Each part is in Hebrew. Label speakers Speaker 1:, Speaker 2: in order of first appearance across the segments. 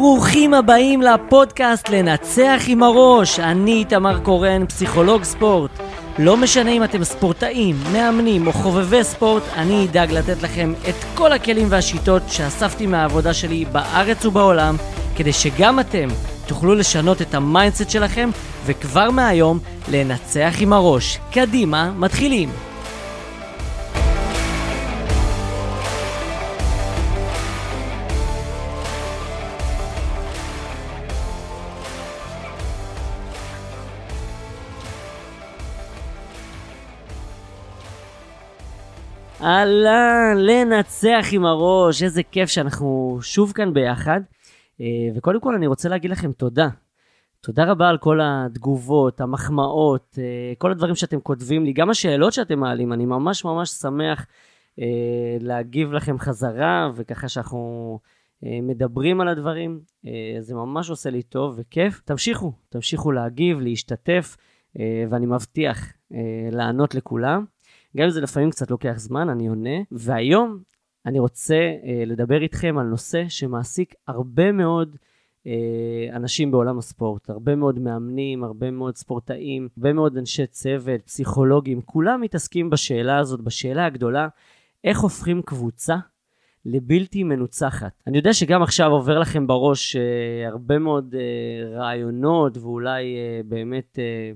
Speaker 1: ברוכים הבאים לפודקאסט לנצח עם הראש. אני איתמר קורן, פסיכולוג ספורט. לא משנה אם אתם ספורטאים, מאמנים או חובבי ספורט, אני אדאג לתת לכם את כל הכלים והשיטות שאספתי מהעבודה שלי בארץ ובעולם, כדי שגם אתם תוכלו לשנות את ה mindset שלכם, וכבר מהיום לנצח עם הראש. קדימה, מתחילים. אהלן, לנצח עם הראש, איזה כיף שאנחנו שוב כאן ביחד. אה, וקודם כל אני רוצה להגיד לכם תודה. תודה רבה על כל התגובות, המחמאות, אה, כל הדברים שאתם כותבים לי, גם השאלות שאתם מעלים, אני ממש ממש שמח אה, להגיב לכם חזרה, וככה שאנחנו מדברים על הדברים, זה ממש עושה לי טוב וכיף. תמשיכו, תמשיכו להגיב, להשתתף, ואני מבטיח לענות לכולם. גם אם זה לפעמים קצת לוקח זמן, אני עונה. והיום אני רוצה אה, לדבר איתכם על נושא שמעסיק הרבה מאוד אה, אנשים בעולם הספורט, הרבה מאוד מאמנים, הרבה מאוד ספורטאים, הרבה מאוד אנשי צוות, פסיכולוגים, כולם מתעסקים בשאלה הזאת, בשאלה הגדולה, איך הופכים קבוצה לבלתי מנוצחת. אני יודע שגם עכשיו עובר לכם בראש אה, הרבה מאוד אה, רעיונות ואולי אה, באמת... אה,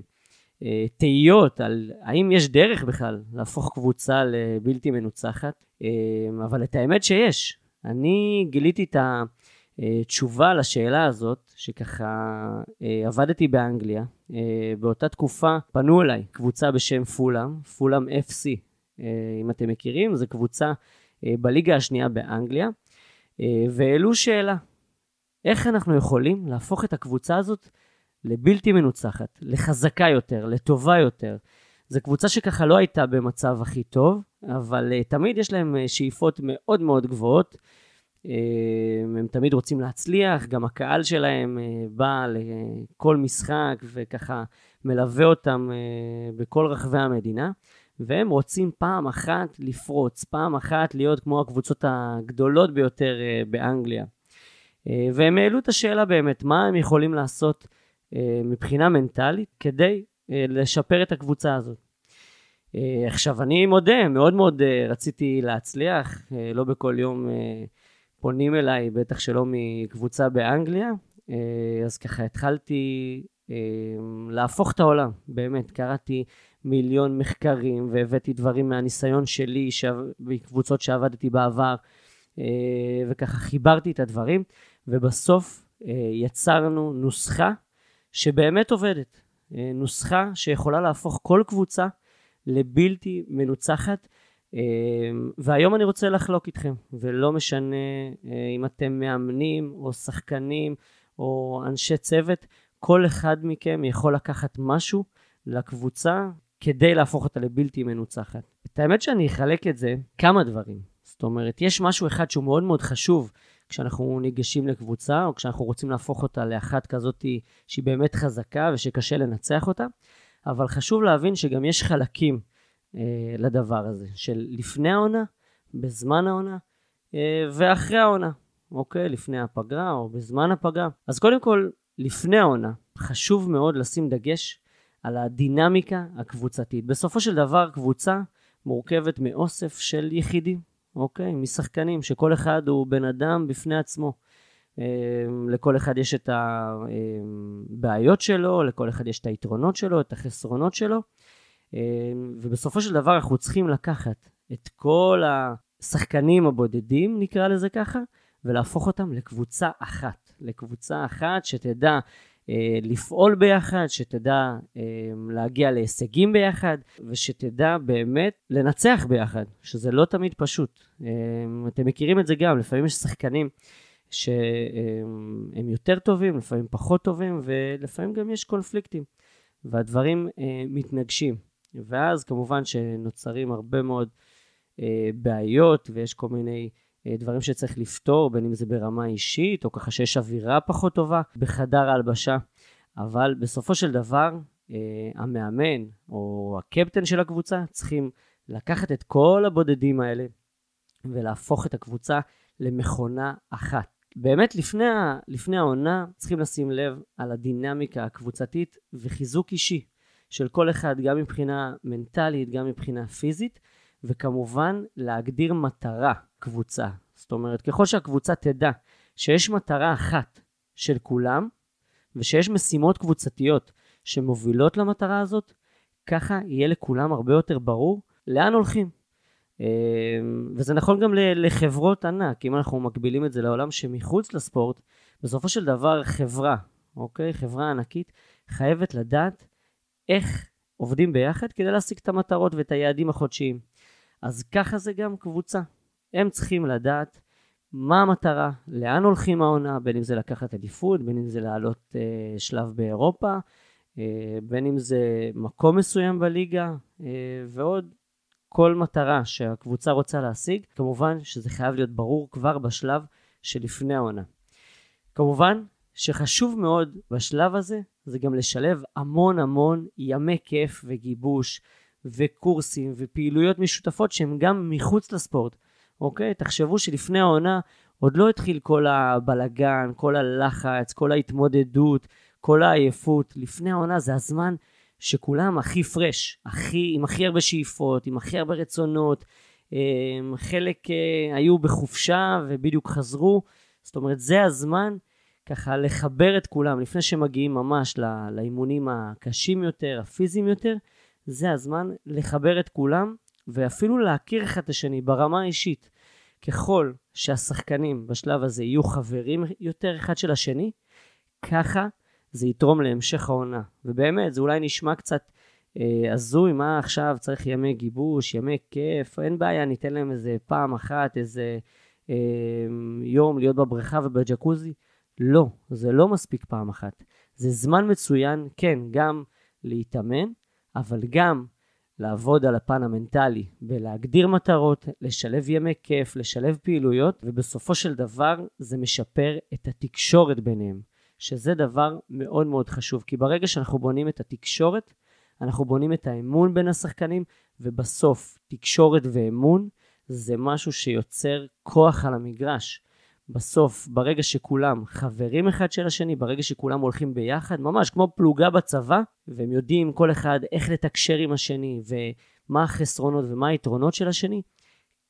Speaker 1: תהיות על האם יש דרך בכלל להפוך קבוצה לבלתי מנוצחת, אה, אבל את האמת שיש. אני גיליתי את התשובה לשאלה הזאת, שככה אה, עבדתי באנגליה. באותה תקופה פנו אליי קבוצה בשם פולאם, פולאם FC, אם אתם מכירים, זו קבוצה בליגה השנייה באנגליה, והעלו שאלה, איך אנחנו יכולים להפוך את הקבוצה הזאת לבלתי מנוצחת, לחזקה יותר, לטובה יותר. זו קבוצה שככה לא הייתה במצב הכי טוב, אבל uh, תמיד יש להם uh, שאיפות מאוד מאוד גבוהות. Uh, הם תמיד רוצים להצליח, גם הקהל שלהם uh, בא לכל משחק וככה מלווה אותם uh, בכל רחבי המדינה. והם רוצים פעם אחת לפרוץ, פעם אחת להיות כמו הקבוצות הגדולות ביותר באנגליה. והם העלו את השאלה באמת, מה הם יכולים לעשות אה, מבחינה מנטלית כדי אה, לשפר את הקבוצה הזאת. אה, עכשיו, אני מודה, מאוד מאוד רציתי להצליח, לא בכל יום פונים אליי, בטח שלא מקבוצה באנגליה, אז ככה התחלתי להפוך את העולם, באמת, קראתי מיליון מחקרים והבאתי דברים מהניסיון שלי בקבוצות שעבדתי בעבר, וככה חיברתי את הדברים, ובסוף יצרנו נוסחה שבאמת עובדת. אה, נוסחה שיכולה להפוך כל קבוצה לבלתי מנוצחת. אה, והיום אני רוצה לחלוק איתכם, ולא משנה אה, אם אתם מאמנים או שחקנים או אנשי צוות, כל אחד מכם יכול לקחת משהו לקבוצה כדי להפוך אותה לבלתי מנוצחת. את האמת שאני אחלק את זה כמה דברים. זאת אומרת, יש משהו אחד שהוא מאוד מאוד חשוב כשאנחנו ניגשים לקבוצה, או כשאנחנו רוצים להפוך אותה לאחת כזאת שהיא באמת חזקה ושקשה לנצח אותה, אבל חשוב להבין שגם יש חלקים אה, לדבר הזה, של לפני העונה, בזמן העונה אה, ואחרי העונה, אוקיי? לפני הפגרה או בזמן הפגרה. אז קודם כל, לפני העונה, חשוב מאוד לשים דגש על הדינמיקה הקבוצתית. בסופו של דבר, קבוצה מורכבת מאוסף של יחידים. אוקיי? משחקנים, שכל אחד הוא בן אדם בפני עצמו. אמ, לכל אחד יש את הבעיות שלו, לכל אחד יש את היתרונות שלו, את החסרונות שלו, אמ, ובסופו של דבר אנחנו צריכים לקחת את כל השחקנים הבודדים, נקרא לזה ככה, ולהפוך אותם לקבוצה אחת. לקבוצה אחת שתדע לפעול ביחד, שתדע אה, להגיע להישגים ביחד, ושתדע באמת לנצח ביחד, שזה לא תמיד פשוט. אה, אתם מכירים את זה גם, לפעמים יש שחקנים שהם יותר טובים, לפעמים פחות טובים, ולפעמים גם יש קונפליקטים, והדברים מתנגשים. ואז כמובן שנוצרים הרבה מאוד בעיות, ויש כל מיני... אה, דברים שצריך לפתור, בין אם זה ברמה אישית, או ככה שיש אווירה פחות טובה בחדר ההלבשה. אבל בסופו של דבר, אה, המאמן או הקפטן של הקבוצה צריכים לקחת את כל הבודדים האלה ולהפוך את הקבוצה למכונה אחת, באמת לפני, לפני העונה צריכים לשים לב על הדינמיקה הקבוצתית וחיזוק אישי של כל אחד, גם מבחינה מנטלית, גם מבחינה פיזית, וכמובן להגדיר מטרה קבוצה. זאת אומרת, ככל שהקבוצה תדע שיש מטרה אחת של כולם, ושיש משימות קבוצתיות שמובילות למטרה הזאת, ככה יהיה לכולם הרבה יותר ברור לאן הולכים. אמ, וזה נכון גם לחברות ענק, אם אנחנו מקבילים את זה לעולם שמחוץ לספורט, בסופו של דבר חברה, אוקיי? חברה ענקית חייבת לדעת איך עובדים ביחד כדי להשיג את המטרות ואת היעדים החודשיים. אז ככה זה גם קבוצה. הם צריכים לדעת מה המטרה, לאן הולכים העונה, בין אם זה לקחת עדיפות, בין אם זה לעלות אה, שלב באירופה, אה, בין אם זה מקום מסוים בליגה, אה, ועוד כל מטרה שהקבוצה רוצה להשיג, כמובן שזה חייב להיות ברור כבר בשלב שלפני העונה. כמובן שחשוב מאוד בשלב הזה, זה גם לשלב המון המון ימי כיף וגיבוש וקורסים ופעילויות משותפות שהן גם מחוץ לספורט. אוקיי? תחשבו שלפני העונה עוד לא התחיל כל הבלגן, כל הלחץ, כל ההתמודדות, כל העייפות. לפני העונה זה הזמן שכולם הכי פרש, הכי, עם הכי הרבה שאיפות, עם הכי הרבה רצונות. אמ, חלק אה, היו בחופשה ובדיוק חזרו. זאת אומרת, זה הזמן ככה לחבר את כולם לפני שמגיעים ממש לאימונים הקשים יותר, הפיזיים יותר. זה הזמן לחבר את כולם ואפילו להכיר אחד את השני ברמה האישית. ככל שהשחקנים בשלב הזה יהיו חברים יותר אחד של השני, ככה זה יתרום להמשך העונה. ובאמת, זה אולי נשמע קצת אה, הזוי, מה עכשיו צריך ימי גיבוש, ימי כיף, אין בעיה, ניתן להם איזה פעם אחת, איזה אה, יום להיות בבריכה ובג'קוזי. לא, זה לא מספיק פעם אחת. זה זמן מצוין, כן, גם להתאמן, אבל גם לעבוד על הפן המנטלי, בלהגדיר מטרות, לשלב ימי כיף, לשלב פעילויות, ובסופו של דבר זה משפר את התקשורת ביניהם, שזה דבר מאוד מאוד חשוב, כי ברגע שאנחנו בונים את התקשורת, אנחנו בונים את האמון בין השחקנים, ובסוף תקשורת ואמון זה משהו שיוצר כוח על המגרש. בסוף, ברגע שכולם חברים אחד של השני, ברגע שכולם הולכים ביחד, ממש כמו פלוגה בצבא, והם יודעים כל אחד איך לתקשר עם השני, ומה החסרונות ומה היתרונות של השני,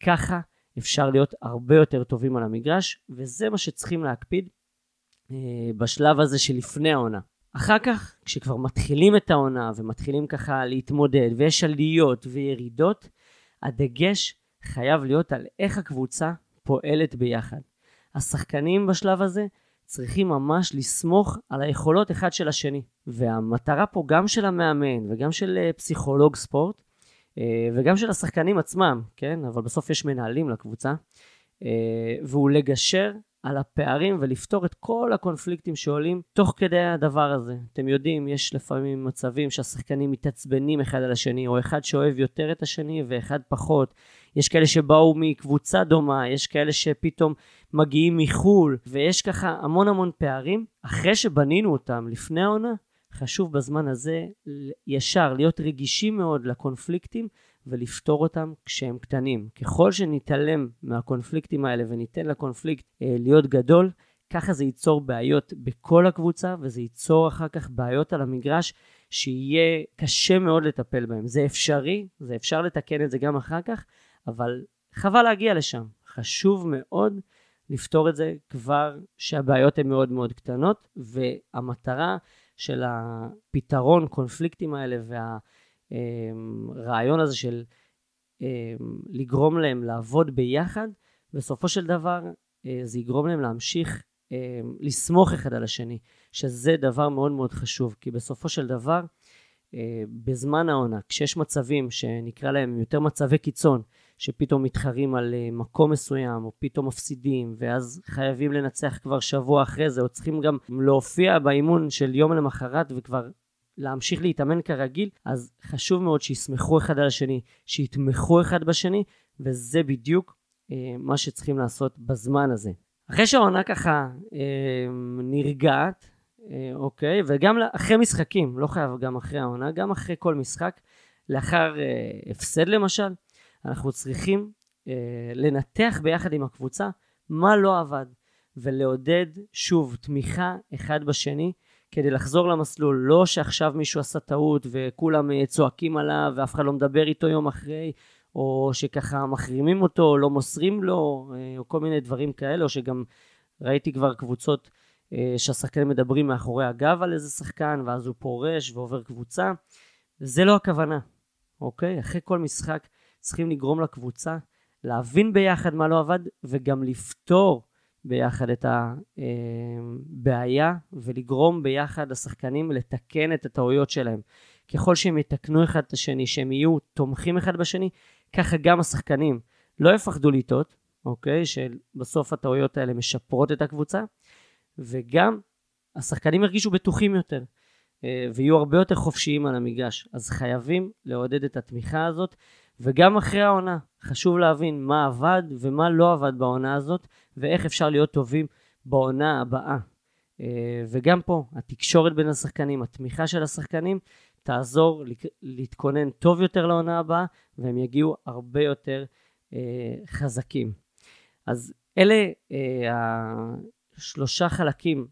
Speaker 1: ככה אפשר להיות הרבה יותר טובים על המגרש, וזה מה שצריכים להקפיד אה, בשלב הזה שלפני העונה. אחר כך, כשכבר מתחילים את העונה ומתחילים ככה להתמודד, ויש עליות וירידות, הדגש חייב להיות על איך הקבוצה פועלת ביחד. השחקנים בשלב הזה צריכים ממש לסמוך על היכולות אחד של השני. והמטרה פה גם של המאמן וגם של אה, פסיכולוג ספורט אה, וגם של השחקנים עצמם, כן? אבל בסוף יש מנהלים לקבוצה, אה, והוא לגשר על הפערים ולפתור את כל הקונפליקטים שעולים תוך כדי הדבר הזה. אתם יודעים, יש לפעמים מצבים שהשחקנים מתעצבנים אחד על השני, או אחד שאוהב יותר את השני ואחד פחות. יש כאלה שבאו מקבוצה דומה, יש כאלה שפתאום מגיעים מחו"ל, ויש ככה המון המון פערים. אחרי שבנינו אותם לפני העונה, חשוב בזמן הזה ישר להיות רגישים מאוד לקונפליקטים ולפתור אותם כשהם קטנים. ככל שנתעלם מהקונפליקטים האלה וניתן לקונפליקט אה, להיות גדול, ככה זה ייצור בעיות בכל הקבוצה וזה ייצור אחר כך בעיות על המגרש שיהיה קשה מאוד לטפל בהם. זה אפשרי, זה אפשר לתקן את זה גם אחר כך, אבל חבל להגיע לשם. חשוב מאוד לפתור את זה כבר שהבעיות הן מאוד מאוד קטנות, והמטרה של הפתרון קונפליקטים האלה והרעיון הזה של אמ, לגרום להם לעבוד ביחד, בסופו של דבר אה, זה יגרום להם להמשיך אמ, לסמוך אחד על השני, שזה דבר מאוד מאוד חשוב, כי בסופו של דבר, אה, בזמן העונה, כשיש מצבים שנקרא להם יותר מצבי קיצון, שפתאום מתחרים על אה, מקום מסוים, או פתאום מפסידים, ואז חייבים לנצח כבר שבוע אחרי זה, או צריכים גם להופיע באימון של יום למחרת וכבר להמשיך להתאמן כרגיל, אז חשוב מאוד שיסמכו אחד על השני, שיתמכו אחד בשני, וזה בדיוק אה, מה שצריכים לעשות בזמן הזה. אחרי שהעונה ככה אה, נרגעת, אה, אוקיי, וגם אחרי משחקים, לא חייב גם אחרי העונה, גם אחרי כל משחק, לאחר אה, הפסד למשל, אנחנו צריכים אה, לנתח ביחד עם הקבוצה מה לא עבד, ולעודד, שוב, תמיכה אחד בשני, כדי לחזור למסלול. לא שעכשיו מישהו עשה טעות וכולם אה, צועקים עליו ואף אחד לא מדבר איתו יום אחרי, או שככה מחרימים אותו, או לא מוסרים לו, אה, או כל מיני דברים כאלה, או שגם ראיתי כבר קבוצות אה, שהשחקנים מדברים מאחורי הגב על איזה שחקן, ואז הוא פורש ועובר קבוצה. זה לא הכוונה, אוקיי? אחרי כל משחק צריכים לגרום לקבוצה להבין ביחד מה לא עבד, וגם לפתור ביחד את הבעיה, ולגרום ביחד לשחקנים לתקן את הטעויות שלהם. ככל שהם יתקנו אחד את השני, שהם יהיו תומכים אחד בשני, ככה גם השחקנים לא יפחדו לטעות, אוקיי? שבסוף הטעויות האלה משפרות את הקבוצה, וגם השחקנים ירגישו בטוחים יותר, אה, ויהיו הרבה יותר חופשיים על המגרש. אז חייבים לעודד את התמיכה הזאת, וגם אחרי העונה, חשוב להבין מה עבד ומה לא עבד בעונה הזאת, ואיך אפשר להיות טובים בעונה הבאה. אה, וגם פה, התקשורת בין השחקנים, התמיכה של השחקנים, תעזור להתכונן טוב יותר לעונה הבאה, והם יגיעו הרבה יותר אה, חזקים. אז אלה אה, השלושה חלקים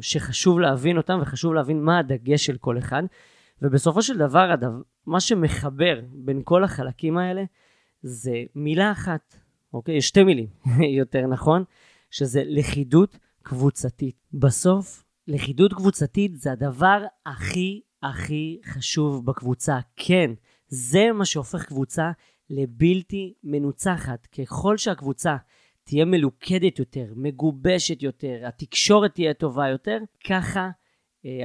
Speaker 1: שחשוב להבין אותם, וחשוב להבין מה הדגש של כל אחד. ובסופו של דבר, מה שמחבר בין כל החלקים האלה, זה מילה אחת, אוקיי? שתי מילים, יותר נכון, שזה לכידות קבוצתית. בסוף, לכידות קבוצתית זה הדבר הכי הכי חשוב בקבוצה. כן, זה מה שהופך קבוצה לבלתי מנוצחת. ככל שהקבוצה תהיה מלוכדת יותר, מגובשת יותר, התקשורת תהיה טובה יותר, ככה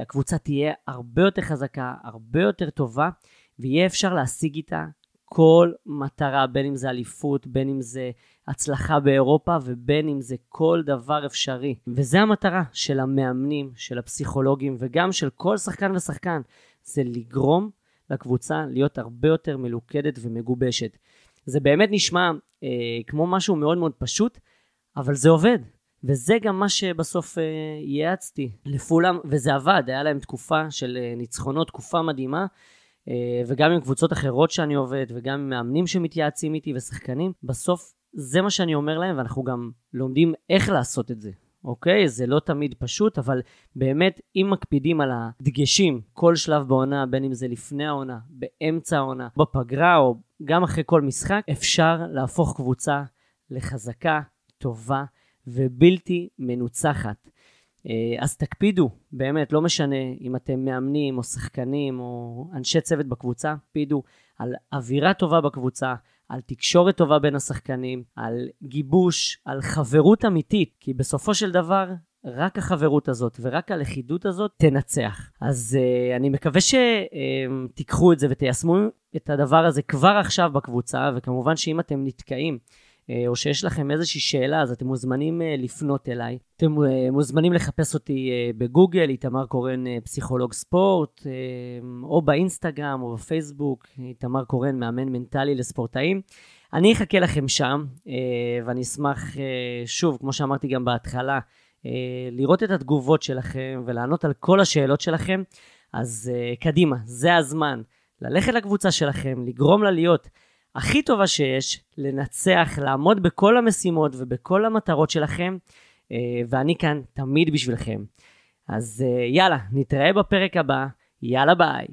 Speaker 1: הקבוצה תהיה הרבה יותר חזקה, הרבה יותר טובה, ויהיה אפשר להשיג איתה כל מטרה, בין אם זה אליפות, בין אם זה הצלחה באירופה ובין אם זה כל דבר אפשרי. וזה המטרה של המאמנים, של הפסיכולוגים וגם של כל שחקן ושחקן, זה לגרום לקבוצה להיות הרבה יותר מלוכדת ומגובשת. זה באמת נשמע אה, כמו משהו מאוד מאוד פשוט, אבל זה עובד. וזה גם מה שבסוף אה, ייעצתי לפולם, וזה עבד, היה להם תקופה של אה, ניצחונות, תקופה מדהימה. אה, וגם עם קבוצות אחרות שאני עובד, וגם עם מאמנים שמתייעצים איתי ושחקנים, בסוף זה מה שאני אומר להם, ואנחנו גם לומדים איך לעשות את זה. אוקיי? זה לא תמיד פשוט, אבל באמת, אם מקפידים על הדגשים כל שלב בעונה, בין אם זה לפני העונה, באמצע העונה, בפגרה, או גם אחרי כל משחק, אפשר להפוך קבוצה לחזקה, טובה ובלתי מנוצחת. אה, אז תקפידו, באמת, לא משנה אם אתם מאמנים או שחקנים או אנשי צוות בקבוצה, תקפידו על אווירה טובה בקבוצה, על תקשורת טובה בין השחקנים, על גיבוש, על חברות אמיתית, כי בסופו של דבר, רק החברות הזאת ורק הלכידות הזאת תנצח. אז uh, אני מקווה שתיקחו uh, את זה ותיישמו את הדבר הזה כבר עכשיו בקבוצה, וכמובן שאם אתם נתקעים אה, או שיש לכם איזושהי שאלה, אז אתם מוזמנים אה, לפנות אליי. אתם אה, מוזמנים לחפש אותי בגוגל, איתמר קורן פסיכולוג ספורט, או באינסטגרם או בפייסבוק, איתמר קורן מאמן מנטלי לספורטאים. אני אחכה לכם שם, ואני אשמח, שוב, כמו שאמרתי גם בהתחלה, לראות את התגובות שלכם ולענות על כל השאלות שלכם. אז קדימה, זה הזמן ללכת לקבוצה שלכם, לגרום לה להיות הכי טובה שיש, לנצח, לעמוד בכל המשימות ובכל המטרות שלכם, אה, ואני כאן תמיד בשבילכם. אז אה, יאללה, נתראה בפרק הבא, יאללה ביי.